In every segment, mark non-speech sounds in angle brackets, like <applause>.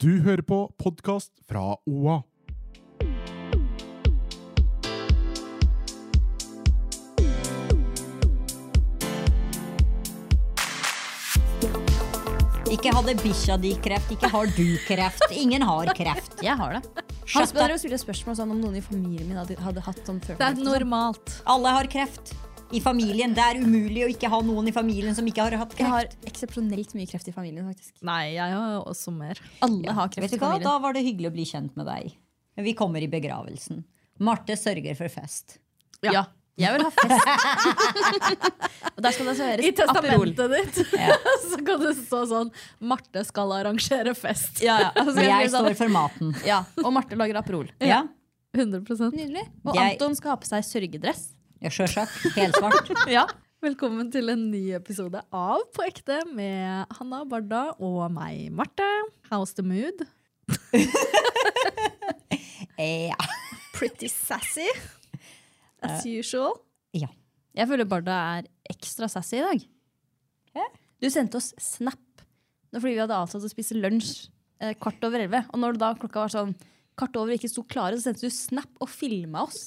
Du hører på podkast fra OA. Ikke hadde bikkja di kreft, ikke har du kreft. Ingen har kreft. Jeg har det. Han spør spørsmål sånn om noen i familien min hadde, hadde hatt sånn før. Det er normalt. Alle har kreft. I familien. Det er umulig å ikke ha noen i familien som ikke har hatt kreft. Jeg har eksepsjonelt mye kreft i familien, faktisk. Nei, jeg har også mer. Alle har kreft Vet du i hva? familien. Da var det hyggelig å bli kjent med deg. Vi kommer i begravelsen. Marte sørger for fest. Ja. Jeg vil ha fest. <laughs> og der skal det høres I Aperol. testamentet ditt Ja. <laughs> så kan det stå sånn Marte skal arrangere fest. Ja, ja. Men jeg jeg står for maten. sånn, ja. Og Marte lager Aperol. Ja, 100 Nydelig. Og Jeg- Anton skal ha på seg sørgedress. Ja sjølsagt. Helsvart. <laughs> Ja. Velkommen til en ny episode av På ekte med Hanna Barda og meg, Marte. How's the mood? <laughs> Ja. Pretty sassy. As usual. ja. Jeg føler Barda er ekstra sassy i dag. Hæ? Du sendte oss snap fordi vi hadde avtalt å spise lunsj eh, kvart over elleve. Og når det da klokka var sånn kvart over ikke sto klare, så sendte du snap og filma oss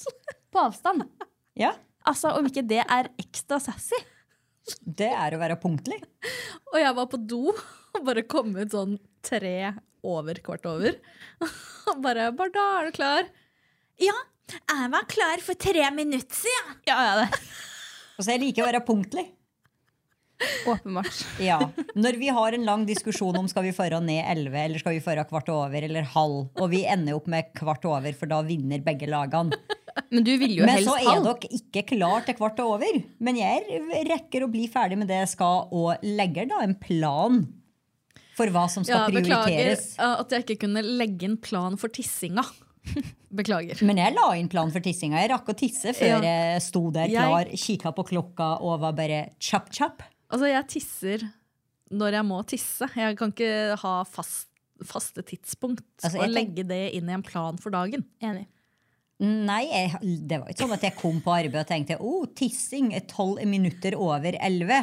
på avstand. Ja. Altså, Om ikke det er ekstra sassy. Det er å være punktlig. Og jeg var på do og bare kom ut sånn tre over kvart over. Og bare 'Barda, er du klar?' Ja, jeg var klar for tre minutter siden. Ja, ja, det. Og så jeg liker å være punktlig. <laughs> Åpenbart. Ja. Når vi har en lang diskusjon om skal vi føre ned 11 eller skal vi føre kvart over eller halv, og vi ender opp med kvart over, for da vinner begge lagene. Men du ville jo Men helst så er halv. dere ikke klar til kvart over. Men jeg rekker å bli ferdig med det jeg skal, og legger da en plan for hva som skal ja, prioriteres. Beklager at jeg ikke kunne legge inn plan for tissinga. <laughs> Beklager. Men jeg la inn plan for tissinga. Jeg rakk å tisse før Ja. jeg sto der Jeg- klar, kikka på klokka og var bare chap-chap. Altså, jeg tisser når jeg må tisse. Jeg kan ikke ha fast, faste tidspunkt Altså, og legge det inn i en plan for dagen. Enig. Nei, jeg, det var ikke sånn at jeg kom på arbeid og tenkte oh, tissing er tolv minutter over elleve.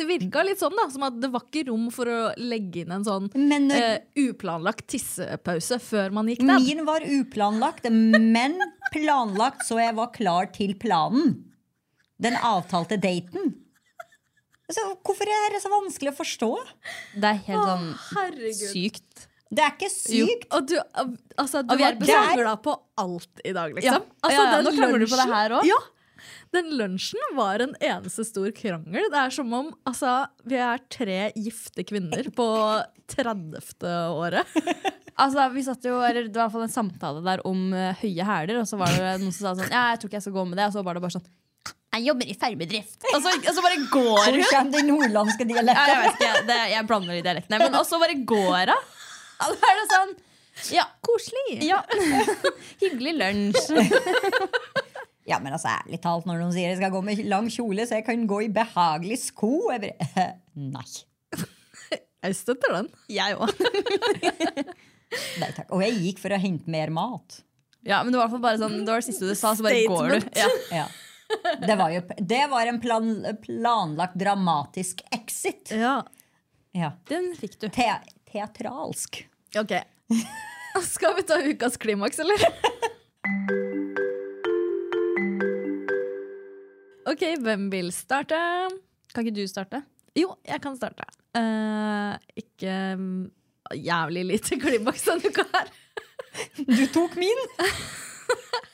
Det virka litt sånn da, som at det var ikke rom for å legge inn en sånn når uh, uplanlagt tissepause før man gikk ned. min var uplanlagt, men planlagt så jeg var klar til planen. Den avtalte daten. Altså, hvorfor er det så vanskelig å forstå? Det er helt sånn Herregud. sykt. Det er ikke sykt. Og du, altså, du Og vi er- har krangla på alt i dag, liksom. Ja. Altså, Ja, ja, den nå krangler du på det her også. Ja. Den lunsjen var en eneste stor krangel. Det er som om altså, vi er tre gifte kvinner på 30. året. <laughs> Altså, vi satt jo, eller Det var i hvert fall en samtale der om uh, høye hæler, og så var det noen som sa sånn Ja, jeg tror ikke jeg skal gå med det. Og så var det bare sånn Jeg jobber i farmedrift. Og og så bare går Hvor kommer den nordlandske Ja, jeg dialekten? vet ikke, det, jeg blander litt dialektene. Men også bare går hun. Og Da er det sånn Ja, Koselig. ja. <laughs> Hyggelig lunsj. <laughs> Ja, men altså, ærlig talt, når noen sier jeg skal gå med lang kjole, så jeg kan gå i behagelige sko jeg <laughs> bare, Nei. Jeg støtter den. Jeg òg. Nei takk. Og jeg gikk for å hente mer mat. Ja, men det var i hvert fall bare sånn Det var det siste du sa, så bare går du. Ja. Ja. Det var, jo, det var en plan, planlagt dramatisk exit. Ja. Ja. Den fikk du. Te teatralsk. Ok. <laughs> Skal vi ta ukas klimaks, eller? Ok, hvem vil starte? Kan ikke du starte? Jo, jeg kan starte. Uh, ikke um, jævlig lite klimaks denne uka her. Du tok min! <laughs>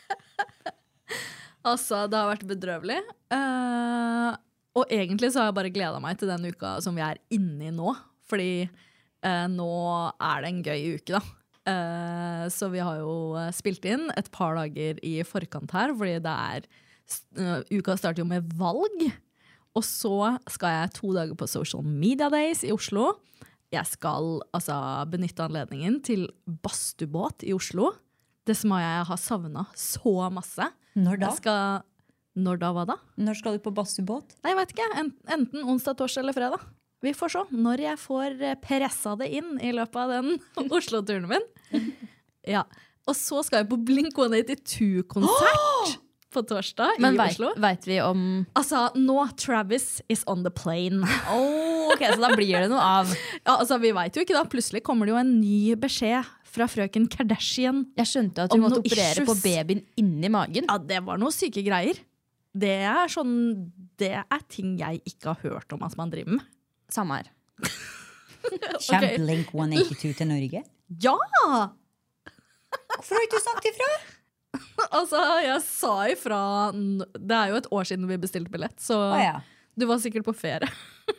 Altså, det har vært bedrøvelig. Uh, og egentlig så har jeg bare gleda meg til den uka som vi er inne i nå. Fordi uh, nå er det en gøy uke, da. Uh, så vi har jo spilt inn et par dager i forkant her, fordi det er Uka starter jo med valg. Og så skal jeg to dager på Social Media Days i Oslo. jeg skal altså, benytte anledningen til badstubåt i Oslo. Det som jeg har savna så masse. Når da? Skal, når da, hva da? Når skal du på badstuebåt? Nei, jeg vet ikke. Enten onsdag, torsdag eller fredag. Vi får se når jeg får eh, pressa det inn i løpet av den <laughs> Oslo-turen min. <laughs> Ja. Og så skal jeg på Blink 182-konsert på torsdag Men i Oslo. Oslo. vet vi om Altså, nå Travis is on the plane. oh, Ok, Så da blir det noe av. <laughs> Ja, altså, Vi veit jo ikke, da. Plutselig kommer det jo en ny beskjed fra frøken Kardashian. Jeg skjønte at hun måtte operere issues. på babyen inni magen. Ja, det var noen syke greier. Det er sånn Det er ting jeg ikke har hørt om at man driver med. Samme her. Kommer Blink 182 til Norge? Ja! Hvorfor har ikke du sagt ifra? <laughs> Altså, jeg sa ifra Det er jo et år siden vi bestilte billett, så Å ja. du var sikkert på ferie.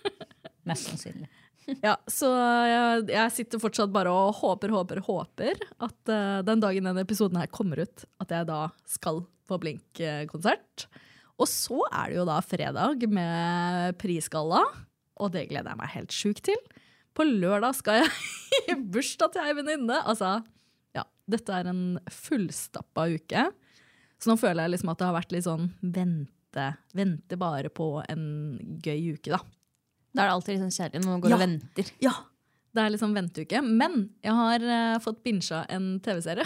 <laughs> Mest sannsynlig. <laughs> Ja, Så jeg, jeg sitter fortsatt bare og håper, håper, håper at uh, den dagen denne episoden her kommer ut, at jeg da skal på Blink-konsert. Og så er det jo da fredag med prisgalla, og det gleder jeg meg helt sjukt til. På lørdag skal jeg <laughs> i bursdag til ei venninne. Altså, ja, dette er en fullstappa uke. Så nå føler jeg liksom at det har vært litt sånn vente, vente bare på en gøy uke, da. Da er det alltid sånn kjedelig når man går Ja. og venter. Ja, det er liksom venteuke. Men jeg har uh, fått binsja en TV-serie.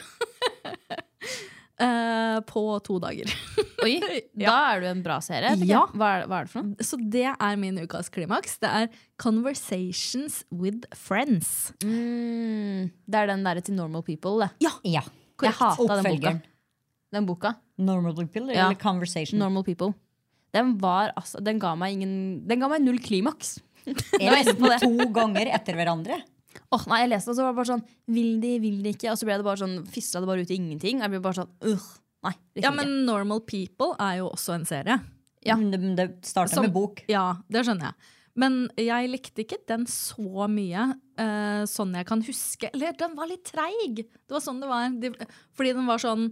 uh, <laughs> på to dager. <laughs> Oi, Da er du en bra serie. Ja. jeg. Hva, er, hva er det for noe? Så det er min ukas klimaks. Det er Conversations with Friends. Mm, det er den derre til Normal People, det. Ja. Jeg hata den boka. Den boka. Normal people Ja. eller conversation? Normal People. Den var altså Den ga meg ingen Den ga meg null klimaks. Jeg leste den to ganger etter hverandre. Åh, nei, jeg leste den, og så var det bare sånn Vil de, vil de ikke? Og så ble det bare sånn Fisla det bare ut i ingenting. Jeg ble bare sånn uh, Nei. Ja, men ikke. Normal People er jo også en serie. Ja. Men Det, det starta Som- med bok. Ja, det skjønner jeg. Men jeg likte ikke den så mye, uh, sånn jeg kan huske. Eller den var litt treig. Det var sånn det var. De, fordi den var sånn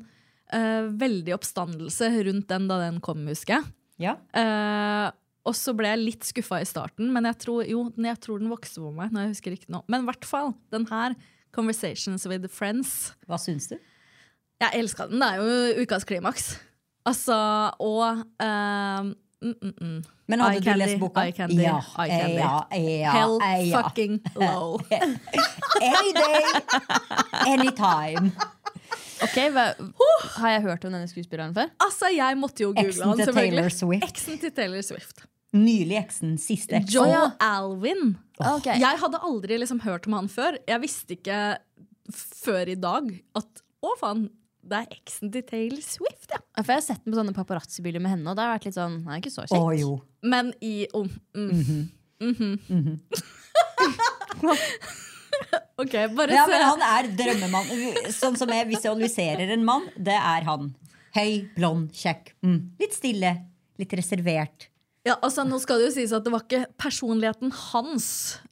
uh, veldig oppstandelse rundt den da den kom, husker jeg. Ja. Uh, og så ble jeg litt skuffa i starten, men jeg tror, jo, jeg tror den vokste på meg. når jeg husker ikke nå. Men i hvert fall, den her, Conversations with Friends, Hva syns du? jeg elska den. Det er jo ukas klimaks. Altså, og uh, mm, mm, mm. Men hadde Eye du candy, lest boka? Eye candy, Ja, eye candy. ja, ja, Hell fucking low. Any day, anytime. Ok, hva, Har jeg hørt om denne skuespilleren før? Altså, jeg måtte jo google Eksen han, til selvfølgelig. Swift. Eksen til Taylor Swift. Nylig eksen. Siste eksen. Joe ja. Alvin. Okay. Jeg hadde aldri liksom hørt om han før. Jeg visste ikke før i dag at å faen, det er eksen til Taylor Swift, ja. For Jeg har sett den på sånne paparazzi-bilder med henne, og det har vært litt sånn nei, ikke så Å kjekk. jo. Men i oh, mm. Mhm. <laughs> <laughs> <laughs> OK, bare Ja, se. men han er drømmemann. Sånn som jeg visualiserer en mann, det er han. Høy, blond, kjekk. Mm. Litt stille. Litt reservert. Ja, altså Nå skal det jo sies at det var ikke personligheten hans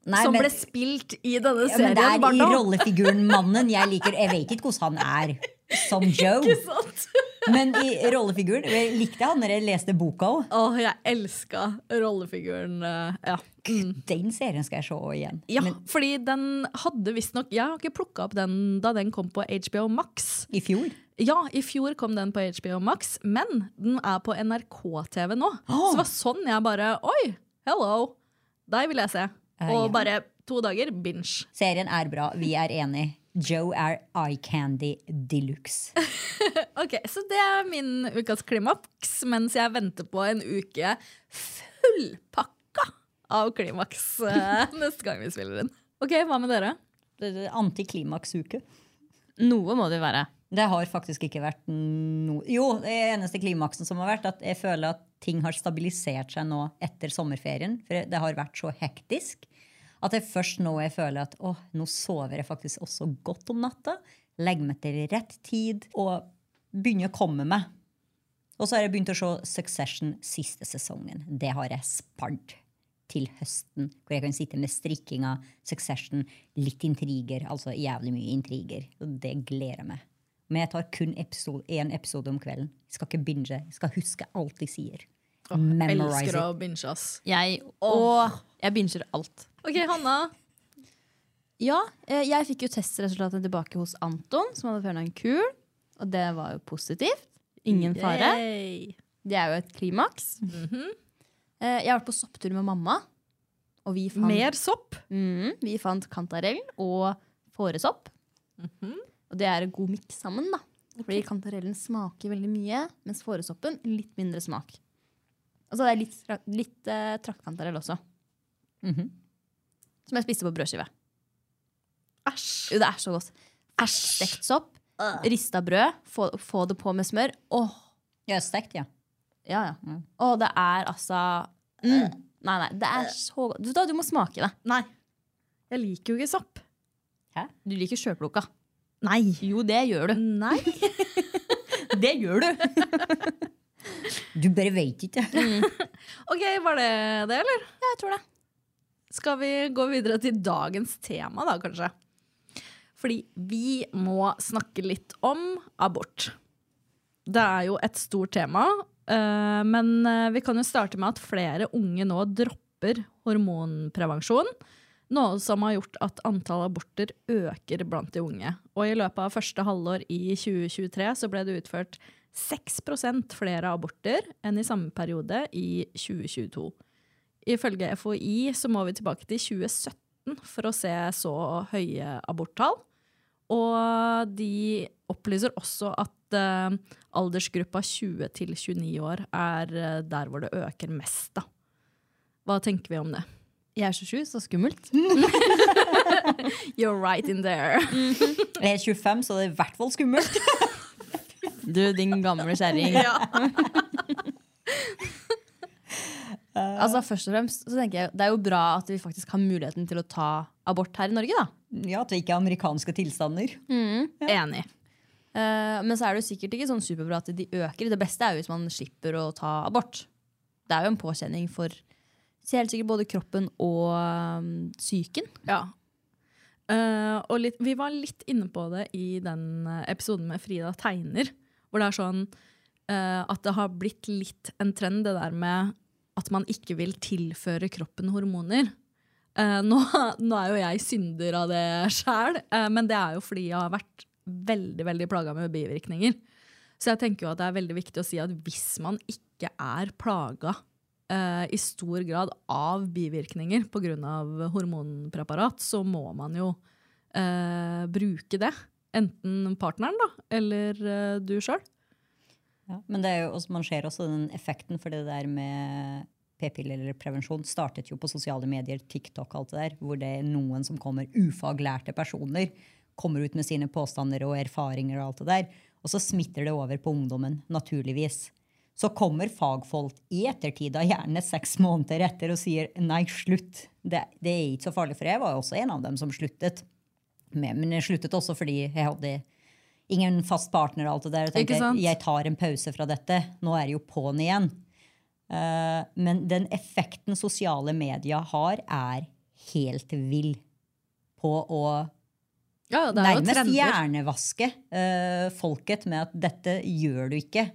Nei, som men- ble spilt i denne Ja, serien. men det er i rollefiguren mannen jeg liker. Jeg vet ikke hvordan han er som <laughs> Joe. Ikke sant? <laughs> Men i rollefiguren jeg likte jeg han når jeg leste boka òg. Åh, jeg elska rollefiguren. eh, ja. Mm. Den serien skal jeg se igjen. ja, Men fordi den hadde visstnok Jeg har ikke plukka opp den da den kom på HBO Max. i fjor Ja, i fjor kom den på HBO Max, men den er på NRK-TV nå. Så det var sånn jeg bare Oi, hello! Deg vil jeg se. Uh, Og ja. bare to dager binge. Serien er bra. Vi er enige. Joe er eye candy de luxe. <laughs> Ok, Så det er min ukas klimaks, mens jeg venter på en uke fullpakka av klimaks eh, <laughs> neste gang vi spiller inn. Ok, Hva med dere? Er Antiklimaksuke. Noe må det jo være. Det har faktisk ikke vært noe Jo, det eneste klimaksen som har vært, at jeg føler at ting har stabilisert seg nå etter sommerferien. For det har vært så hektisk. At er først nå jeg føler at å, nå sover jeg faktisk også godt om natta. Legger meg til rett tid og begynner å komme meg. Og så har jeg begynt å se Succession siste sesongen. Det har jeg spart til høsten. Hvor jeg kan sitte med strikkinga, Succession, litt intriger. Altså jævlig mye intriger. Og det gleder jeg meg. Men jeg tar kun én episode om kvelden. Jeg skal ikke binge. Jeg skal huske alt de sier. Memorize Elsker å binge, ass. Jeg, og jeg binger alt. Ok, Hanna. Ja, eh, jeg fikk jo testresultatet tilbake hos Anton, som hadde fjerna en kul. Og det var jo positivt. Ingen fare. Yay. Det er jo et klimaks. Eh, Jeg har vært på sopptur med mamma. Og vi fant, Mer sopp. Mm, vi fant kantarell og fåresopp. Og det er en god miks sammen, da. Fordi kantarellen smaker veldig mye, mens fåresoppen litt mindre smak. Og så er det litt, litt uh, traktkantarell også. Mhm. Som jeg spiste på brødskive. Æsj. Jo, det er så godt. Stekt sopp, rista brød, få, få det på med smør. Åh, Ja, stekt, ja. Ja, ja. Åh, det er altså mm. Nei, nei, det er så godt. Du, da, du må smake det. Nei. Jeg liker jo ikke sopp. Du liker sjøplukka. Nei. Jo, det gjør du. Nei. <laughs> Det gjør du. <laughs> Du bare veit ikke. <laughs> Ok, var det det, eller? Ja, jeg tror det. Skal vi gå videre til dagens tema, da, kanskje? Fordi vi må snakke litt om abort. Det er jo et stort tema, eh, men eh, vi kan jo starte med at flere unge nå dropper hormonprevensjon. Noe som har gjort at antall aborter øker blant de unge. Og i løpet av første halvår i 2023 så ble det utført 6% flere aborter enn i samme periode i 2022. Ifølge FHI så må vi tilbake til 2017 for å se så høye aborttall. Og de opplyser også at uh, aldersgruppa 20 til 29 år er uh, der hvor det øker mest. Da. Hva tenker vi om det? Jeg er 27, så skummelt. <laughs> <laughs> You're right in there. Jeg er 25, så det er i hvert fall skummelt. <laughs> Du, din gamle kjerring. Altså, først og fremst så tenker jeg Det er jo bra at vi faktisk har muligheten til å ta abort her i Norge, da. Ja, At det ikke er amerikanske tilstander. Enig. Uh, men så er det jo sikkert ikke sånn superbra at de øker. Det beste er jo hvis man slipper å ta abort. Det er jo en påkjenning for helt sikkert både kroppen og um, psyken. Ja. Uh, og litt, vi var litt inne på det i den eh, episoden med Frida Tegner, hvor det er sånn uh, at det har blitt litt en trend, det der med at man ikke vil tilføre kroppen hormoner. Eh, nå, nå er jo jeg synder av det sjæl, men det er jo fordi jeg har vært veldig veldig plaga med bivirkninger. Så jeg tenker jo at det er veldig viktig å si at hvis man ikke er plaga eh, i stor grad av bivirkninger pga. hormonpreparat, så må man jo eh, bruke det. Enten partneren, da, eller eh, du sjøl. Ja, men jo, man ser også den effekten, for det der med p-piller eller prevensjon startet jo på sosiale medier, TikTok og alt det der, hvor det er noen som kommer ufaglærte personer, kommer ut med sine påstander og erfaringer og alt det der, og så smitter det over på ungdommen, naturligvis. Så kommer fagfolk i ettertid, gjerne seks måneder etter, og sier nei, slutt. Det, det er ikke så farlig, for jeg var jo også en av dem som sluttet. Men jeg sluttet også fordi jeg hadde ingen fast partner og alt det der. Og sant? jeg tar en pause fra dette. Nå er det jo på'n igjen. Uh, men den effekten sosiale medier har, er helt vill. På å Ja, det er nærmest hjernevaske uh, folket med at 'dette gjør du ikke'.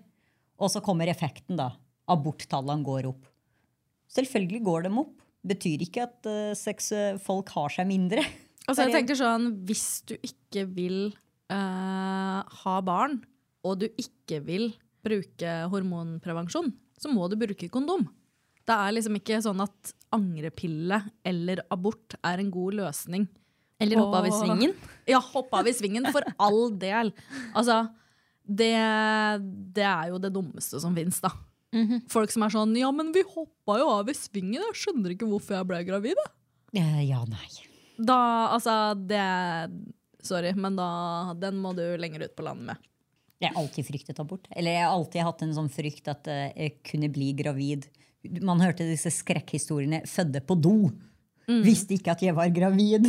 Og så kommer effekten, da. Aborttallene går opp. Selvfølgelig går de opp. Betyr ikke at uh, sex, folk har seg mindre. Altså, jeg tenker sånn, Hvis du ikke vil eh, ha barn, og du ikke vil bruke hormonprevensjon, så må du bruke kondom. Det er liksom ikke sånn at angrepille eller abort er en god løsning. Eller hoppe av i svingen. Ja, hoppe av i svingen, for all del. Altså, det, det er jo det dummeste som fins, da. Folk som er sånn Ja, men vi hoppa jo av i svingen, jeg skjønner ikke hvorfor jeg ble gravid. jeg». Eh, ja, nei. Da, altså, det Sorry, men da, den må du lenger ut på landet med. Jeg har alltid fryktet abort. Eller jeg har alltid hatt en sånn frykt at eh, jeg kunne bli gravid. Man hørte disse skrekkhistoriene 'fødde på do'. Visste ikke at jeg var gravid.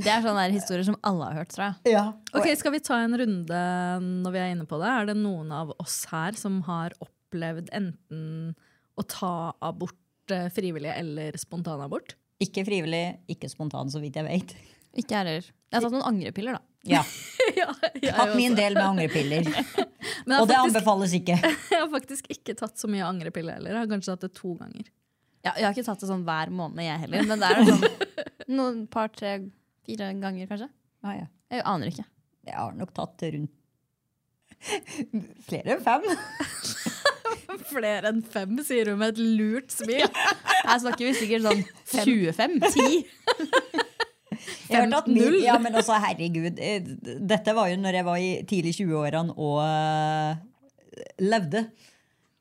Det er sånne historier som alle har hørt, tror jeg. ja. Ok, Skal vi ta en runde når vi er inne på det? Er det noen av oss her som har opplevd enten å ta abort eh, frivillig eller spontanabort? Ikke frivillig, ikke spontan, så vidt jeg vet. Ikke jeg heller. Jeg har tatt noen angrepiller, da. Ja, <laughs> ja, Hatt min del med angrepiller. <laughs> Og det faktisk, anbefales ikke. <laughs> jeg har faktisk ikke tatt så mye angrepiller heller. Jeg har kanskje tatt det to ganger. Ja, jeg har ikke tatt det sånn hver måned, jeg heller. Men det er sånn noen par, tre, Fire ganger, kanskje? Ah, ja. Jeg aner ikke. Jeg har nok tatt rundt flere enn fem. Flere enn fem, sier hun med et lurt smil. Her snakker vi sikkert sånn 25? 10? Jeg har tatt min, ja, men også, herregud. eh, Dette var jo når jeg var i tidlig 20-årene og eh, levde.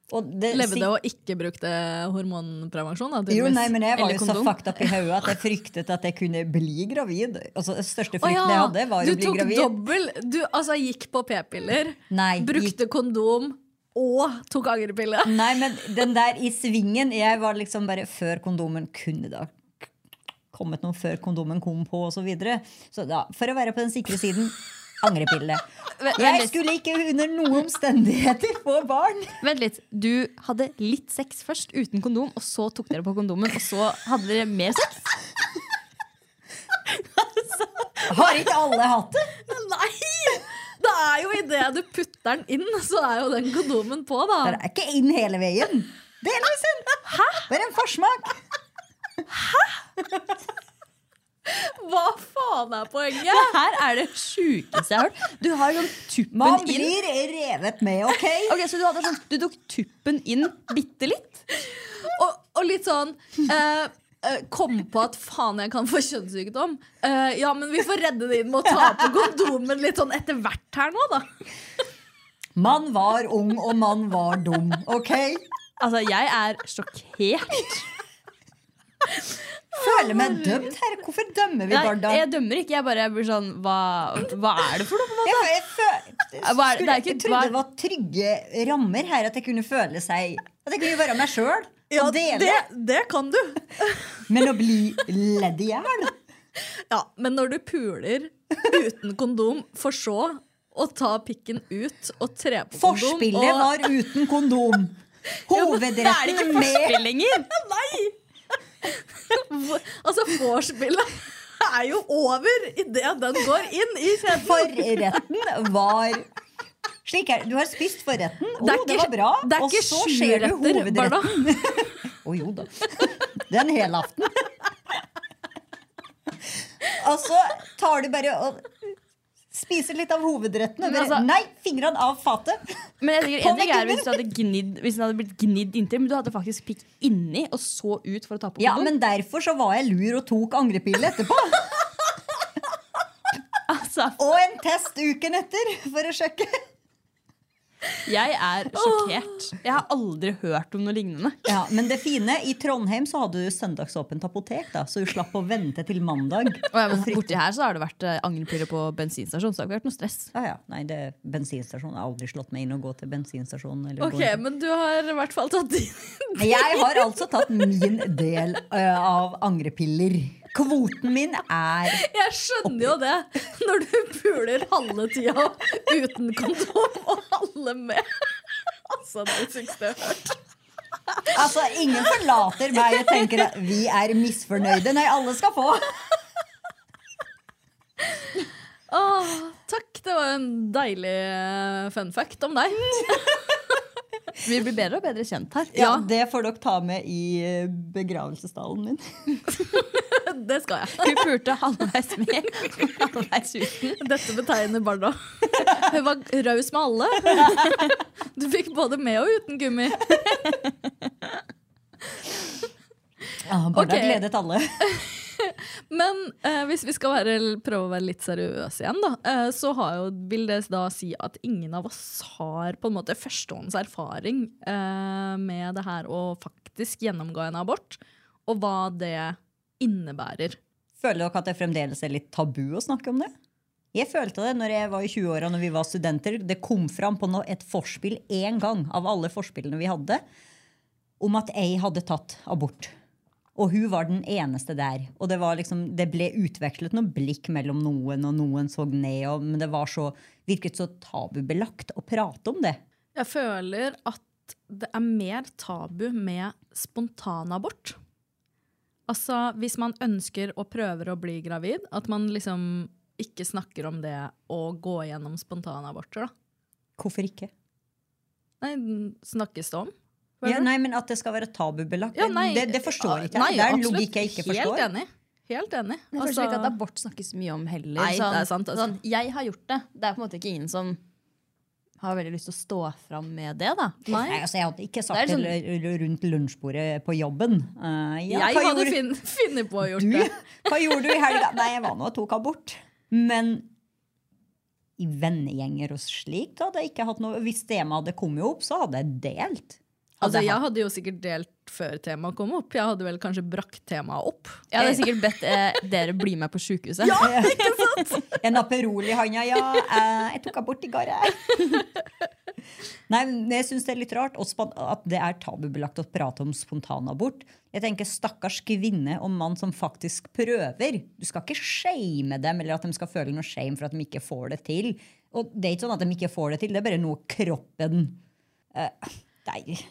Og det, Levde og ikke brukte hormonprevensjon? Da, Jo, nei, men jeg var jo så fucked up i hodet at jeg <laughs> fryktet at jeg kunne bli gravid. Altså, Den største frykten oh, ja, jeg hadde, var du å bli tok gravid. dobbel Du altså, gikk på p-piller, brukte brukte kondom og tok angrepille. Nei, men den der i svingen Jeg var liksom bare før kondomen kunne da kommet noen før kondomen kom på osv. Så, videre. så da, for å være på den sikre siden angrepille. <laughs> Jeg skulle ikke under noen omstendigheter få barn. Vent litt. Du hadde litt sex først uten kondom, og så tok dere på kondomen, og så hadde dere mer sex? <laughs> Har ikke alle hatt det? Nei! Det er jo idet du putter den inn, så er jo den kondomen på, da. Det er ikke inn hele veien. Delvis inn. Bare en forsmak. Hva faen er poenget? Det her er det sjukeste jeg har hørt. Du har sånn tuppen Man inn. blir revet med, OK? okay Så du, hadde sånn, du tok tuppen inn bitte litt? Og, og litt sånn eh, eh, Kom på at faen, jeg kan få kjønnssykdom. Eh, ja, men vi får redde det inn med å ta på kondomen litt sånn etter hvert her nå, da. Man var ung, og man var dum. OK? Altså, jeg er sjokkert. <laughs> Føler meg dømt her. Hvorfor dømmer vi Barda? jeg dømmer ikke. Jeg bare blir sånn Hva, hva er det for noe? på en måte? Jeg, jeg, er det- det er ikke- jeg trodde hva er- det var trygge rammer her, at jeg kunne føle seg At jeg kunne være meg sjøl Ja, det, det kan du. <laughs> Men å bli ledd i hjel Ja, Men når du puler uten kondom, for så å ta pikken ut og tre på kondom Forspillet og- var uten kondom. <laughs> Da er det Hovedretten ikke med forspill lenger! Altså, vorspielet er jo over idet den går inn i kjeden. Forretten var slik her. Du har spist forretten. Å, Det er det var bra. det er Og så sju du hovedretten. <laughs> Å jo da. Det er en helaften. Og <laughs> så tar du bare og spiser litt av hovedrettene. Bare, altså- nei, fingrene av fatet. Men jeg tenker, en ting er hvis gnidd Hvis den hadde blitt gnidd inntil, men du hadde faktisk pikk inni og så ut for å ta på Ja, men derfor så var jeg lur og tok angrepille etterpå. <laughs> altså, Og en test uken etter for å sjekke. Jeg er sjokkert. Jeg har aldri hørt om noe lignende. Ja, Men det fine, i Trondheim så hadde du søndagsåpent apotek, da, så du slapp å vente til mandag. <laughs> Og ja, men borti her så har det vært eh, angrepiller på bensinstasjon, så det har ikke vært noe stress. Ja, ja. Nei, det bensinstasjon. Har aldri slått meg inn og gå til bensinstasjonen. Eller Ok, gå men du har i hvert fall tatt din. Jeg har altså tatt min del uh, av angrepiller. Kvoten min er Jeg skjønner jo det når du puler halve tida uten kondom og halve med. Altså, det er det sykeste jeg har hørt. Altså, ingen forlater meg og tenker at vi er misfornøyde. Nei, alle skal få. Åh, takk, det var en deilig eh, fun fact om deg. Vi blir bedre og bedre kjent her. Ja, Det får dere ta med i begravelsesdalen min. <laughs> Det skal jeg. Hun pulte halvveis med, halvveis uten. Dette betegner barna. <laughs> Hun var raus med alle. Du fikk både med og uten gummi. Ja, barna okay. gledet alle. <laughs> Men eh, hvis vi skal være, prøve å være litt seriøse igjen, da, eh, så har jo, vil det da si at ingen av oss har på en måte førstehånds erfaring eh, med det her å faktisk gjennomgå en abort, og hva det innebærer. Føler dere at det fremdeles er litt tabu å snakke om det? Jeg følte det når jeg var i 20-åra når vi var studenter. Det kom fram på et forspill én gang av alle forspillene vi hadde, om at jeg hadde tatt abort. Og hun var den eneste der. Og det, var liksom, det ble utvekslet noen blikk mellom noen, og noen så ned. Og, men det var så, virket så tabubelagt å prate om det. Jeg føler at det er mer tabu med spontanabort. Altså, hvis man ønsker og prøver å bli gravid, at man liksom ikke snakker om det å gå gjennom spontanaborter, da. Hvorfor ikke? Nei, snakkes det om? Ja, nei, men At det skal være tabubelagt, Ja, nei, det, det forstår jeg ikke. Nei, det er en logikk jeg ikke forstår. Helt enig. Helt enig. Jeg føler Altså- ikke at abort snakkes mye om heller. Nei, det er sant, altså. sånn, jeg har gjort det. Det er på en måte ikke ingen som har veldig lyst til å stå fram med det. da. Nei, altså, jeg hadde ikke sagt er det sånn- rundt lunsjbordet på jobben. Uh, ja, jeg hadde gjorde- fin, funnet på å gjøre gjort du, det. hva gjorde du i helga? Nei, jeg var nå og tok abort. Men i vennegjenger og slik da hadde jeg ikke hatt noe Hvis temaet hadde kommet opp, så hadde jeg delt. Altså, jeg hadde jo sikkert delt før temaet kom opp. Jeg hadde vel kanskje brakt temaet opp. Jeg hadde sikkert bedt eh, dere bli med på sjukehuset. En Aperol i handa, ja. Eh, jeg tok abort i går. jeg. Nei, men jeg syns det er litt rart at det er tabubelagt å prate om spontanabort. Jeg tenker Stakkars kvinne og mann som faktisk prøver. Du skal ikke shame dem eller at de skal føle noe shame for at de ikke får det til. Og det er ikke sånn at de ikke får det til, det er bare noe kroppen eh,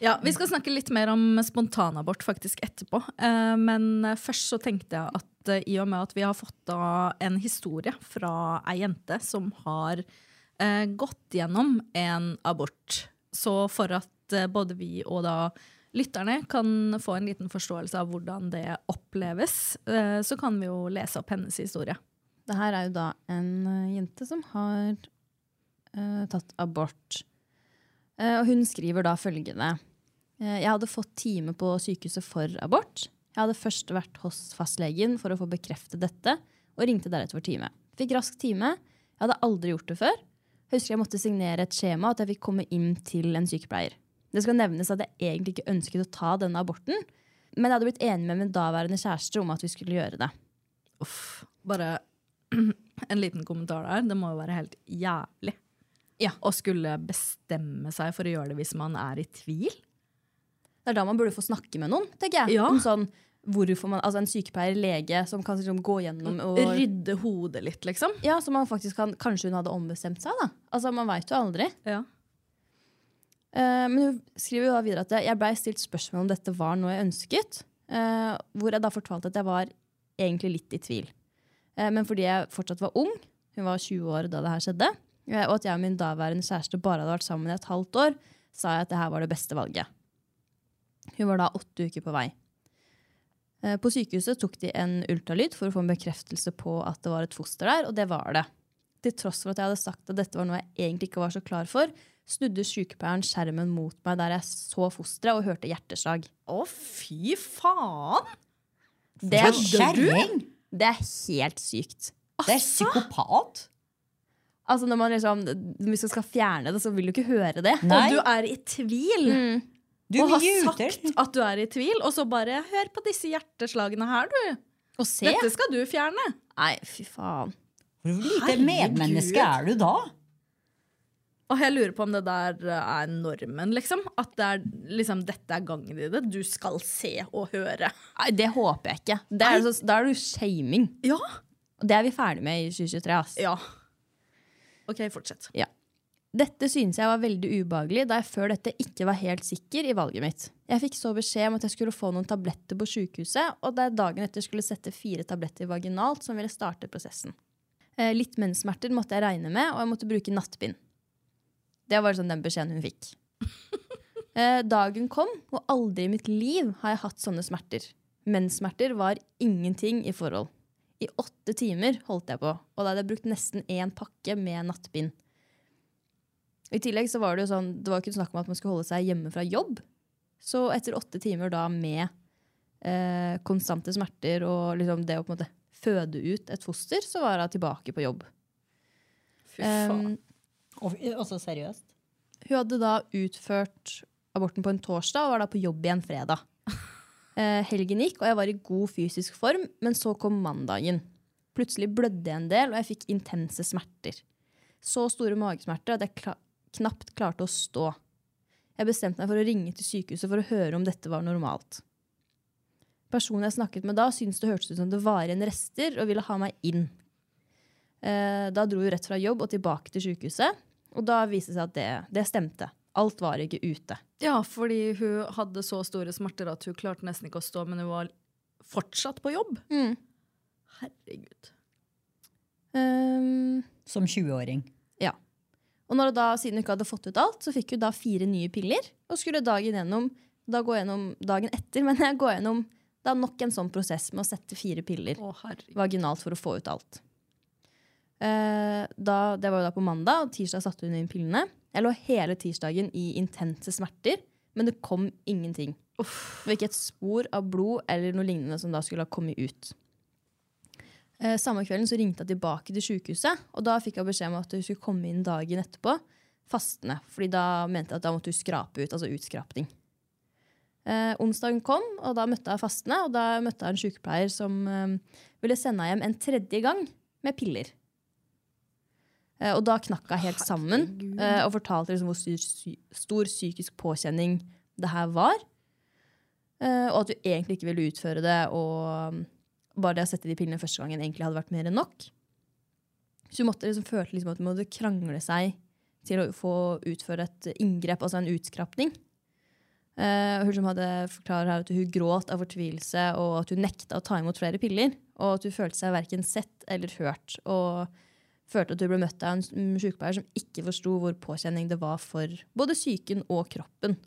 Ja, Vi skal snakke litt mer om spontanabort faktisk etterpå. Eh, Men først så tenkte jeg at eh, i og med at vi har fått en historie fra ei jente som har eh, gått gjennom en abort, så for at eh, både vi og da lytterne kan få en liten forståelse av hvordan det oppleves, eh, så kan vi jo lese opp hennes historie. Det her er jo da en eh, jente som har eh, tatt abort. Og hun skriver da følgende. Jeg hadde fått time på sykehuset for abort. Jeg hadde først vært hos fastlegen for å få bekreftet dette, og ringte deretter for time. Fikk rask time. Jeg hadde aldri gjort det før. Jeg husker jeg måtte signere et skjema at jeg fikk komme inn til en sykepleier. Det skal nevnes at jeg egentlig ikke ønsket å ta denne aborten, men jeg hadde blitt enig med min daværende kjæreste om at vi skulle gjøre det. Uff, bare <clears throat> en liten kommentar der. Det må jo være helt jævlig Ja. å skulle bestemme seg for å gjøre det hvis man er i tvil. Det er da man burde få snakke med noen, tenker jeg. Ja. Om sånn, hvorfor man, altså En sykepleier, lege, som kan liksom gå gjennom og Rydde hodet litt, liksom. Ja, så man faktisk kan, Kanskje hun hadde ombestemt seg, da. Altså, Man veit jo aldri. Ja. Uh, men hun skriver jo da videre at jeg blei stilt spørsmål om dette var noe jeg ønsket. Uh, hvor jeg da fortalte at jeg var egentlig litt i tvil. Uh, men fordi jeg fortsatt var ung, hun var 20 år da det her skjedde, og at jeg og min daværende kjæreste bare hadde vært sammen i et halvt år, sa jeg at det her var det beste valget. Hun var da åtte uker på vei. Eh, På sykehuset tok de en ultralyd for å få en bekreftelse på at det var et foster der, og det var det. Til tross for at jeg hadde sagt at dette var noe jeg egentlig ikke var så klar for, snudde sykepleieren skjermen mot meg der jeg så fosteret og hørte hjerteslag. Å, fy faen! Det, Kjerring! det er helt sykt. Det er psykopat! Altså når man liksom, Hvis man skal fjerne det, så vil du ikke høre det. Nei. Og du er i tvil! Du og har sagt at du er i tvil, og så bare hør på disse hjerteslagene her, du. Og se! Dette skal du fjerne. Nei, fy faen. Hvor lite medmenneske er du da? Og jeg lurer på om det der er normen, liksom. At det er, liksom, dette er gangen i det. Du skal se og høre. Nei, Det håper jeg ikke. Det er så, da er du shaming. Ja. Og det er vi ferdig med i 2023. ass. Ja. OK, fortsett. Ja. Dette synes jeg var veldig ubehagelig, da jeg før dette ikke var helt sikker i valget mitt. Jeg fikk så beskjed om at jeg skulle få noen tabletter på sykehuset, og da jeg dagen etter skulle sette fire tabletter vaginalt som ville starte prosessen. Eh, Litt menssmerter måtte jeg regne med, og jeg måtte bruke nattbind. Det var sånn den beskjeden hun fikk. <laughs> Eh, Dagen kom, og aldri i mitt liv har jeg hatt sånne smerter. Menssmerter var ingenting i forhold. I åtte timer holdt jeg på, og da hadde jeg brukt nesten én pakke med nattbind. I tillegg så var det jo sånn, det var ikke snakk om at man skulle holde seg hjemme fra jobb. Så etter åtte timer da med eh, konstante smerter og liksom det å på en måte føde ut et foster, så var hun tilbake på jobb. Fy faen. Um, Og, også seriøst. hun hadde da utført aborten på en torsdag og var da på jobb igjen fredag. <laughs> Eh, helgen gikk, og jeg var i god fysisk form, men så kom mandagen. Plutselig blødde jeg en del, og jeg fikk intense smerter. Så store magesmerter at jeg kla knapt klarte å stå. Jeg bestemte meg for å ringe til sykehuset for å høre om dette var normalt. Personen jeg snakket med da, syntes det hørtes ut som det var igjen rester, og ville ha meg inn. Eh, da dro hun rett fra jobb og tilbake til sykehuset, og da viste det seg at det, det stemte. Alt var ikke ute. Ja, fordi hun hadde så store smerter at hun klarte nesten ikke å stå, men hun var fortsatt på jobb. Herregud. Um, Som 20-åring. ja. Og når da, siden hun ikke hadde fått ut alt, så fikk hun da fire nye piller, og skulle dagen, gjennom, da gå gjennom dagen etter <laughs> men jeg går gjennom er nok en sånn prosess med å sette fire piller Å, vaginalt for å få ut alt. Eh, da, det var jo da på mandag, og tirsdag satte hun inn pillene. Jeg lå hele tirsdagen i intense smerter, men det kom ingenting. Det var ikke et spor av blod eller noe lignende som da skulle ha kommet ut. Eh, samme kvelden så ringte jeg tilbake til sykehuset, og da fikk jeg beskjed om at hun skulle komme inn dagen etterpå fastende. fordi da mente jeg at da måtte hun skrape ut, altså utskrapning. Eh, onsdagen kom, og da møtte jeg fastende, og da møtte jeg en sykepleier som eh, ville sende henne hjem en tredje gang med piller. Eh, og da knakk hun helt sammen eh, og fortalte liksom hvor stor, psykisk påkjenning det her var. Og at hun egentlig ikke ville utføre det, og bare det å sette de pillene første gangen egentlig hadde vært mer enn nok. Så hun måtte liksom, følte liksom at hun måtte krangle seg til å få utføre et inngrep, altså en utskrapning. Uh, hun som hadde forklarer her at hun gråt av fortvilelse, og at hun nekta å ta imot flere piller. Og at hun følte seg verken sett eller hørt. Og følte at hun ble møtt av en s- sykepleier som ikke forsto hvor påkjenning det var for både psyken og kroppen.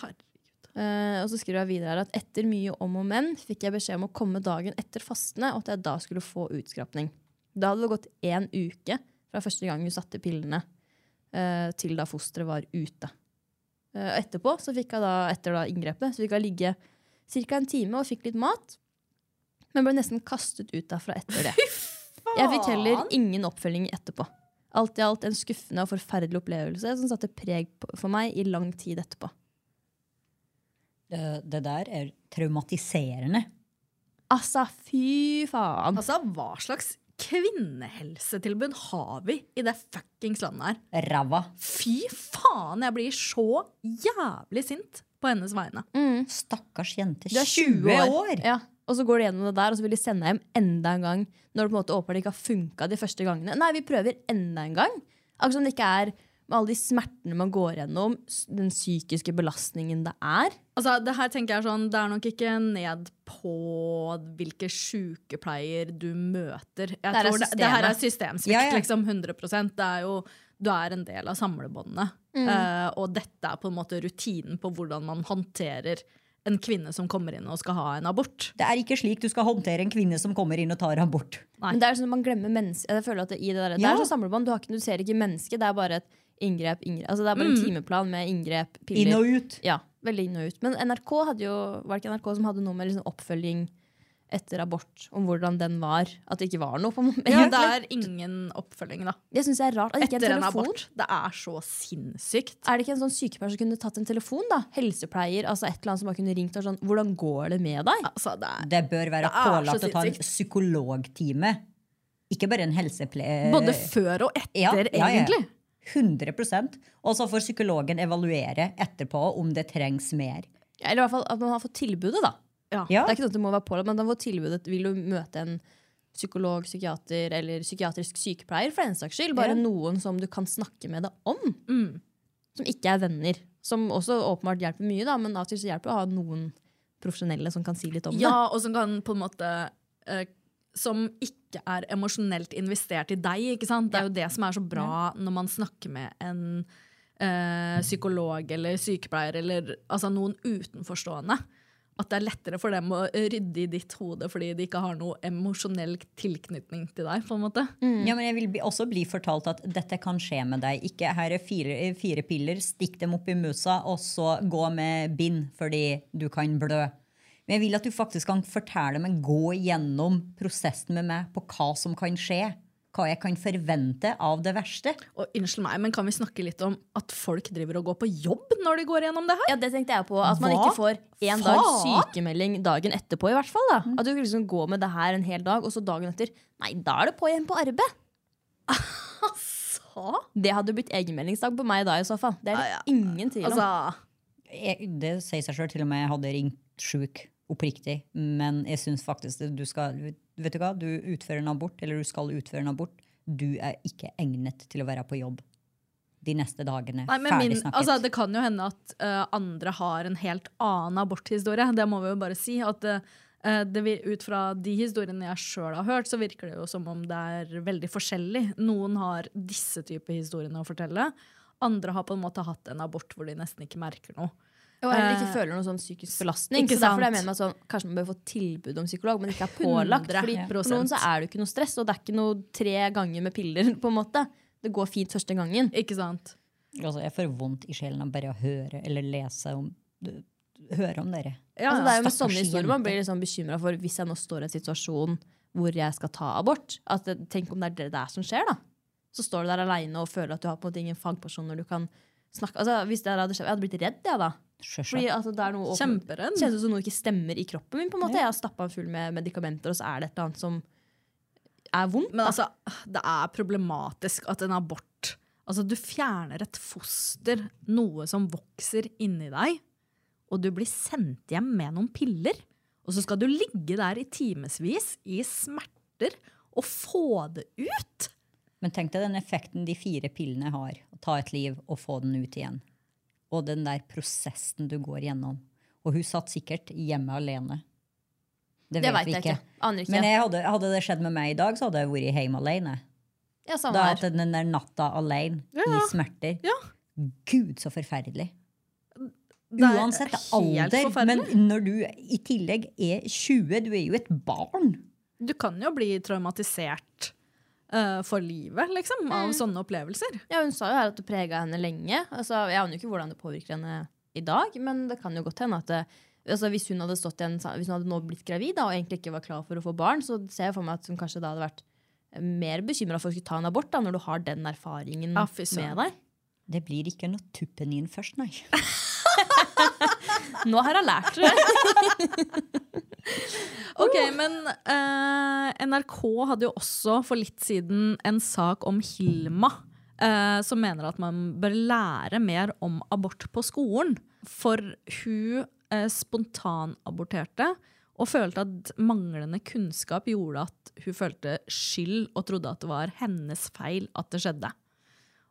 Herregud. Eh, og så skriver jeg videre her at etter mye om og men fikk jeg beskjed om å komme dagen etter fastene, og at jeg da skulle få utskrapning. Da hadde det gått én uke fra første gang hun satte pillene, uh, til da fosteret var ute. Uh, etterpå, så fikk jeg da, etter da inngrepet, så fikk jeg ligge ca. en time og fikk litt mat, men ble nesten kastet ut derfra etter det. <laughs> Jeg fikk heller ingen oppfølging etterpå. Alt i alt en skuffende og forferdelig opplevelse som satte preg på- for meg i lang tid etterpå. Det, det der er traumatiserende. Altså, fy faen. Altså, hva slags kvinnehelsetilbud har vi i det fuckings landet her? Ræva. Fy faen, jeg blir så jævlig sint på hennes vegne. Stakkars jente. Du er 20 år! Ja. Og så går de gjennom det der, og så vil de sende deg hjem enda en gang. Når det på en måte åpenbart ikke har funka de første gangene. Nei, vi prøver enda en gang. Akkurat som det ikke er med alle de smertene man går gjennom, den psykiske belastningen det er. Altså, det her tenker jeg sånn, det er nok ikke ned på hvilke sykepleier du møter. Jeg Det er tror det, det her er systemsvikt, Ja, ja. liksom 100 Det er jo, Du er en del av samlebåndene. Mm. Uh, og dette er på en måte rutinen på hvordan man håndterer en kvinne som kommer inn og skal ha en abort. Det er ikke slik du skal håndtere en kvinne som kommer inn og tar abort. Nei. Men det er sånn at man glemmer mennesket. Jeg føler at det, i det, der, det er sånn samlebånd. Du, har ikke, du ser ikke mennesket, det er bare et inngrep. inngrep. Altså, det er bare en timeplan med inngrep, piller. Inn og ut. Ja, veldig inn og ut. Men NRK hadde jo, var det ikke NRK som hadde noe med liksom oppfølging etter abort, om hvordan den var? At det ikke var noe? på. Ja, <laughs> det er ingen oppfølging, da. Det syns jeg er rart. At ikke Etter en en abort. Det er så sinnssykt. Er det ikke en sånn sykepleier som kunne tatt en telefon? da? Helsepleier, altså et eller annet som bare kunne ringt og sånn Hvordan går det med deg? Altså, det er Det bør være Det pålagt å ta en psykologtime. Ikke bare en helsepleier. både før og etter, Ja, ja, ja. Egentlig. 100% Og så får psykologen evaluere etterpå om det trengs mer. Ja, Eller i hvert fall at man har fått tilbudet, da. Ja. Ja, Det er ikke sånn at det må være pålagt, men man får tilbudet Vil du møte en psykolog, psykiater eller psykiatrisk sykepleier, for den saks skyld. Bare Ja. noen som du kan snakke med deg om. Mm. Som ikke er venner. Som også åpenbart hjelper mye, da, men av og til så hjelper det å ha noen profesjonelle som kan si litt om det. Ja, og som kan på en måte eh, Som ikke er emosjonelt investert i deg. ikke sant? Det er jo det som er så bra når man snakker med en øh, psykolog eller sykepleier eller altså noen utenforstående. At det er lettere for dem å rydde i ditt hode fordi de ikke har noe emosjonell tilknytning til deg. på en måte. Ja, men jeg vil bli, også bli fortalt at dette kan skje med deg. Ikke her er fire, fire piller, stikk dem opp i musa, og så gå med bind fordi du kan blø. Men jeg vil at du faktisk kan fortelle meg, gå gjennom prosessen med meg på hva som kan skje. Hva jeg kan forvente av det verste. Og unnskyld meg, men Kan vi snakke litt om at folk driver og går på jobb når de går gjennom det her? Ja, det tenkte jeg på. At man Hva ikke får en dag sykemelding dagen etterpå. i hvert fall da. At du kan liksom gå med det her en hel dag, og så dagen etter Nei, da er det på igjen på arbeid. Altså! Det hadde blitt egenmeldingsdag på meg da i så fall. Det er det ingen tvil om. Altså, jeg, det sier seg sjøl, til og med jeg hadde ringt sjuk oppriktig. Men jeg syns faktisk du skal Vet du hva, du utfører en abort, eller du skal utføre en abort. Du er ikke egnet til å være på jobb de neste dagene. Nei, men Ferdig min, snakket. altså, det kan jo hende at uh, andre har en helt annen aborthistorie. Det må vi jo bare si. At uh, det, ut fra de historiene jeg sjøl har hørt, så virker det jo som om det er veldig forskjellig. Noen har disse typer historiene å fortelle. Andre har på en måte hatt en abort hvor de nesten ikke merker noe. Og heller ikke Eh, føler noen sånn psykisk belastning. ikke så derfor er sant. jeg mener meg sånn, Kanskje man bør få tilbud om psykolog, men ikke er pålagt. Fordi for noen så er det ikke noe stress, og det er ikke noe tre ganger med piller. på en måte. Det går fint første gangen. Ikke sant? Altså, jeg får vondt i sjelen av bare å høre eller lese om, høre om dere. Ja, altså, det er jo med sånne historier man blir liksom bekymra for hvis jeg nå står i en situasjon hvor jeg skal ta abort. At tenk om det er det der som skjer, da. Så står du der aleine og føler at du har på en måte ingen fagpersoner du kan snakke Altså, Hvis det hadde skjedd, Jeg hadde blitt redd, jeg, da. Fordi altså, det er noe Kjemperedd. Kjennes ut som noe ikke stemmer i kroppen min. på en måte. Jeg har stappa full med medikamenter, og så er det et eller annet som er vondt. Men altså, det er problematisk at en abort Altså, du fjerner et foster, noe som vokser inni deg, og du blir sendt hjem med noen piller. Og så skal du ligge der i timevis i smerter og få det ut. Men tenk deg den effekten de fire pillene har. Å ta et liv og få den ut igjen. Og den der prosessen du går gjennom. Og hun satt sikkert hjemme alene. Det Det vet vi jeg ikke. ikke. Ikke. Men jeg hadde, hadde det skjedd med meg i dag, så hadde jeg vært hjemme alene. ja, Da hadde den der natta alene i smerter. Ja. Gud, så forferdelig. Er Uansett alder. Men når du i tillegg er 20, du er jo et barn. Du kan jo bli traumatisert eh, for livet, liksom, av sånne opplevelser. Ja, hun sa jo her at det prega henne lenge. Altså, jeg aner jo ikke hvordan det påvirker henne i dag, men det kan jo godt hende at det, altså, hvis, hun hadde stått igjen, hvis hun hadde nå blitt gravid da, og egentlig ikke var klar for å få barn, så ser jeg for meg at hun kanskje da hadde vært mer bekymra for å skulle ta en abort da, når du har den erfaringen Ja, med deg. Det blir ikke noe tuppenin først, nei. <laughs> Nå har hun lært det. <laughs> Ok, men uh, NRK hadde jo også for litt siden en sak om Hilma, Uh, som mener at man bør lære mer om abort på skolen. For hun uh, spontanaborterte og følte at manglende kunnskap gjorde at hun følte skyld og trodde at det var hennes feil at det skjedde.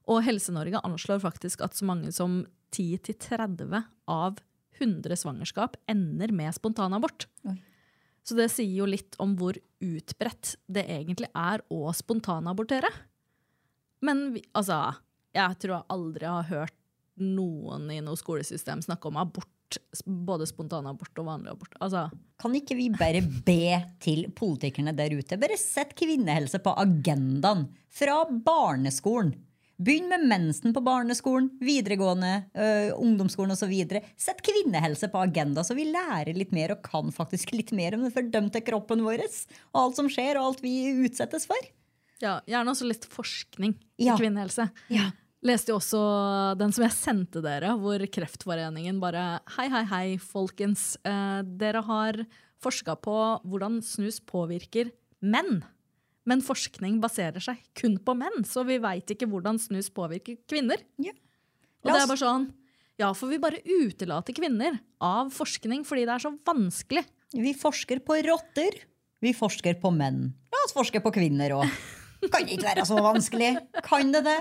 Og Helse-Norge anslår faktisk at så mange som 10-30 av 100 svangerskap ender med spontanabort. Så det sier jo litt om hvor utbredt det egentlig er å spontanabortere. Men vi, altså, jeg tror jeg aldri har hørt noen i noe skolesystem snakke om abort, både spontanabort og vanlig abort. Altså, Kan ikke vi bare be til politikerne der ute? Bare sett kvinnehelse på agendaen fra barneskolen. Begynn med mensen på barneskolen, videregående, øh, ungdomsskolen osv. Sett kvinnehelse på agenda, så vi lærer litt mer og kan faktisk litt mer om den fordømte kroppen vår. Og alt som skjer, og alt vi utsettes for. ja, gjerne også litt forskning Ja. i kvinnehelse. Ja. Leste jo også den som jeg sendte dere, hvor Kreftforeningen bare Hei, hei, hei, folkens. Eh, dere har forska på hvordan snus påvirker menn. Men forskning baserer seg kun på menn, så vi veit ikke hvordan snus påvirker kvinner. Ja. Og det er bare sånn Ja, for vi bare utelater kvinner av forskning fordi det er så vanskelig. Vi forsker på rotter. Vi forsker på menn. La oss forske på kvinner òg. Kan ikke være så vanskelig. Kan det det?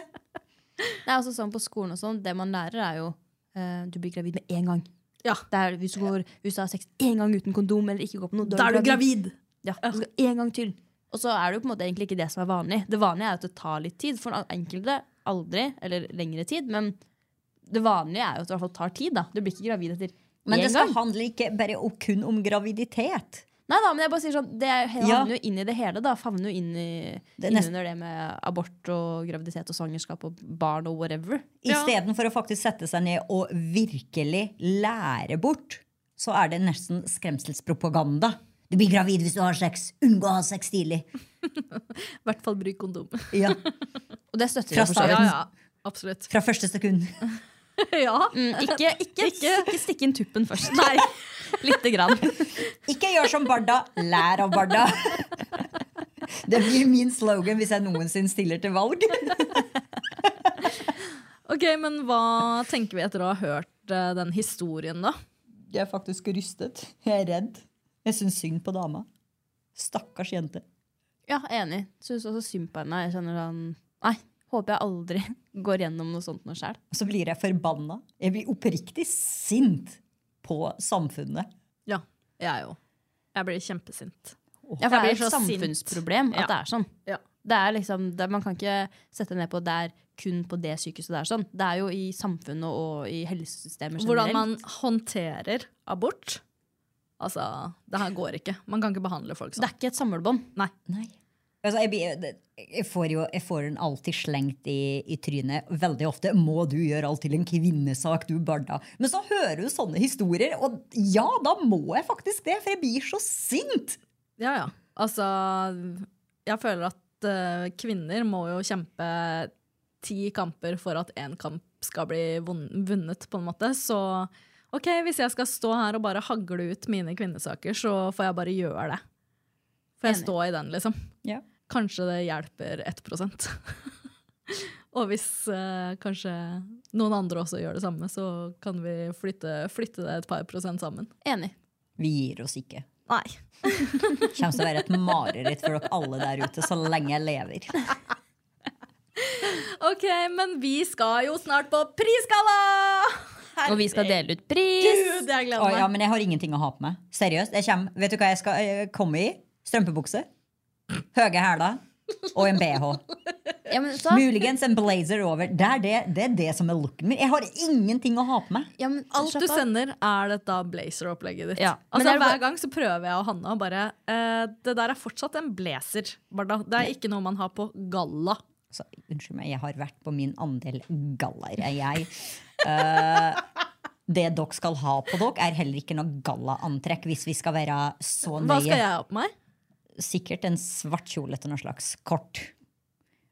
Det er altså sånn på skolen og sånn, det man lærer er jo uh, Du blir gravid med én gang. Ja. Det er, hvis du går hvis du har sex én gang uten kondom eller ikke går på noe, Da er du gravid! Ja, du skal en gang til. Og så er det jo på en måte egentlig ikke det som er vanlig. Det vanlige er at det tar litt tid. For enkelte aldri, eller lengre tid. Men det vanlige er jo at det i hvert fall tar tid. da. Du blir ikke gravid etter Men det skal gang. handle ikke bare og kun om graviditet. Nei da, men jeg bare sier sånn, det havner Ja. jo inn i det hele. da. Favner jo inn, i, Det nest- innunder det med abort og graviditet og svangerskap og barn og whatever. Istedenfor å faktisk sette seg ned og virkelig lære bort, så er det nesten skremselspropaganda. Du blir gravid hvis du har sex. Unngå å ha sex tidlig. <laughs> I hvert fall bruk kondom. Ja, <laughs> Og det støtter Fra for så Ja, ja, absolutt. Fra første sekund. <laughs> ja. Mm, ikke, ikke, Ikke- ikke stikk inn tuppen først. Nei. Lite grann. Ikke gjør som Barda, lær av Barda. Det blir min slogan hvis jeg noensinne stiller til valg. Ok, men hva tenker vi etter å ha hørt eh, den historien, da? Jeg er faktisk rystet. Jeg er redd. Jeg syns synd på dama. Stakkars jente. Ja, enig. Syns også synd på henne. Jeg kjenner sånn Nei, håper jeg aldri <laughs> går gjennom noe sånt noe sjøl. Så blir jeg forbanna. Jeg blir oppriktig sint på samfunnet. Ja, jeg òg. Jeg blir kjempesint. Ja, for det er Jeg et sint. samfunnsproblem at Ja. det er sånn. Ja. Det er liksom, det, man kan ikke sette ned på det er kun på det sykehuset der. Sånn. Det er jo i samfunnet og i helsesystemet generelt. Hvordan man håndterer abort. Altså, det her går ikke. Man kan ikke behandle folk sånn. Det sånn. er ikke et samlebånd. Nei. Nei. Altså, jeg, jeg får jo jeg får den alltid slengt i, i trynet. Veldig ofte må du gjøre alt til en kvinnesak, du barna?' Men så hører du sånne historier, og ja, da må jeg faktisk det, for jeg blir så sint! Ja, ja. Altså, jeg føler at uh, kvinner må jo kjempe ti kamper for at én kamp skal bli vunnet, på en måte. Så ok, hvis jeg skal stå her og bare hagle ut mine kvinnesaker, så får jeg bare gjøre det. Får jeg Enig. stå i den, liksom. Ja. Kanskje det hjelper 1 <laughs> Og hvis eh, kanskje noen andre også gjør det samme, så kan vi flytte, flytte det et par prosent sammen. Enig. Vi gir oss ikke. Nei. Det kommer til å være et mareritt for dere alle der ute så lenge jeg lever. <laughs> Ok, men vi skal jo snart på prisgalla! Og vi skal dele ut pris. Gud, jeg gleder Å, meg. ja, men jeg har ingenting å ha på meg. Seriøst. Jeg kommer, vet du hva jeg skal eh, komme i? Strømpebukse. Høye hæler. Og en bh. Ja, men, så, Muligens en blazer over. Det er det, det er det som er looken min. Jeg har ingenting å ha på meg. ja, men, Alt slapp du av. sender, er dette blazer-opplegget ditt. Ja, men Altså, det er bare- hver gang så prøver jeg og Hanna bare eh, Det der er fortsatt en blazer. Barda. Det er ikke noe man har på galla. Så, unnskyld meg, jeg har vært på min andel gallaer. Jeg, Uh, <laughs> det dere skal ha på dere, er heller ikke noe gallaantrekk, hvis vi skal være så nøye. Hva skal jeg ha på meg? Sikkert en svart kjole til noe slags kort.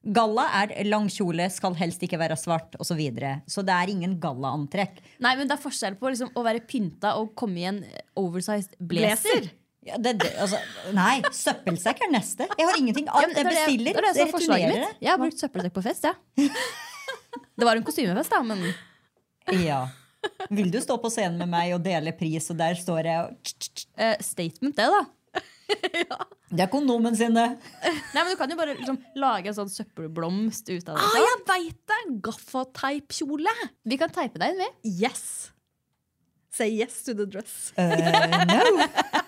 Galla er lang kjole, skal helst ikke være svart, osv. Så, videre. så det er ingen gallaantrekk. Nei, men det er forskjell på liksom, å være pynta og komme i en oversized blazer. Ja, det, det, altså, nei, søppelsekk er neste. Jeg har ingenting. Ja, men jeg det er bestiller, det det er returnerer mitt. Jeg har brukt søppelsekk på fest, ja. <laughs> Det var en kostymefest, da, men. Ja. Vil du stå på scenen med meg og dele pris, og der står jeg og eh, statement, det, da. <laughs> Det er kondomen sine. Nei, men Du kan jo bare liksom, lage en sånn søppelblomst ut av det. Ah, jeg veit det! Gaffateipkjole. Vi kan teipe deg inn, vi. Yes. Say yes to the dress. Uh, no. <laughs>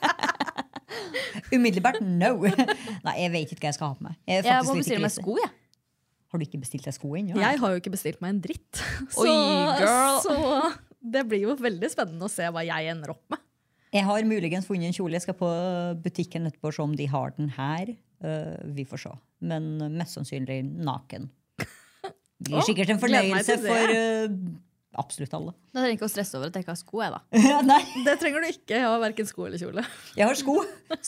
Umiddelbart no. <laughs> Nei, jeg vet ikke hva jeg skal ha på meg. Jeg Jeg må bestille meg sko, jeg. Har du ikke bestilt deg sko ennå? Jeg har jo ikke bestilt meg en dritt. <laughs> Så, Oi, girl. så det blir jo veldig spennende å se hva jeg ender opp med. Jeg har muligens funnet en kjole. Jeg skal på butikken etterpå og se om de har den her. Uh, vi får se. Men mest sannsynlig naken. Det Blir sikkert en fornøyelse for eh, absolutt alle. Da trenger jeg ikke å stresse over at jeg ikke har sko. jeg da <laughs> Nei, Det trenger du ikke. Jeg har verken sko eller kjole. jeg har sko.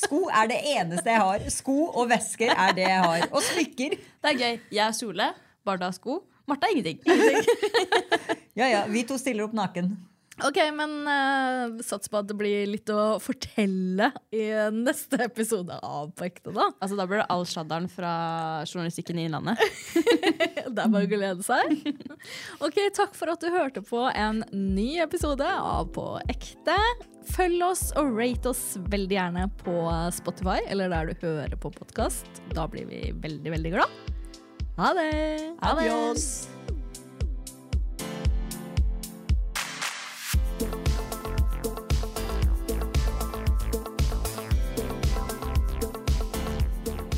Sko er det eneste jeg har. Sko og vesker er det jeg har. Og smykker. Det er gøy. Jeg har kjole, Barda har sko. Martha har ingenting. <laughs> Ja, ja, Vi to stiller opp naken. Ok, men uh, sats på at det blir litt å fortelle i neste episode av På ekte, da. Altså Da blir det all shadderen fra journalistikken i Innlandet. <laughs> Det er bare å glede seg. Ok, Takk for at du hørte på en ny episode av På ekte. Følg oss og rate oss veldig gjerne på Spotify eller der du hører på podkast. Da blir vi veldig, veldig glad. Ha det! Ha det. Adios.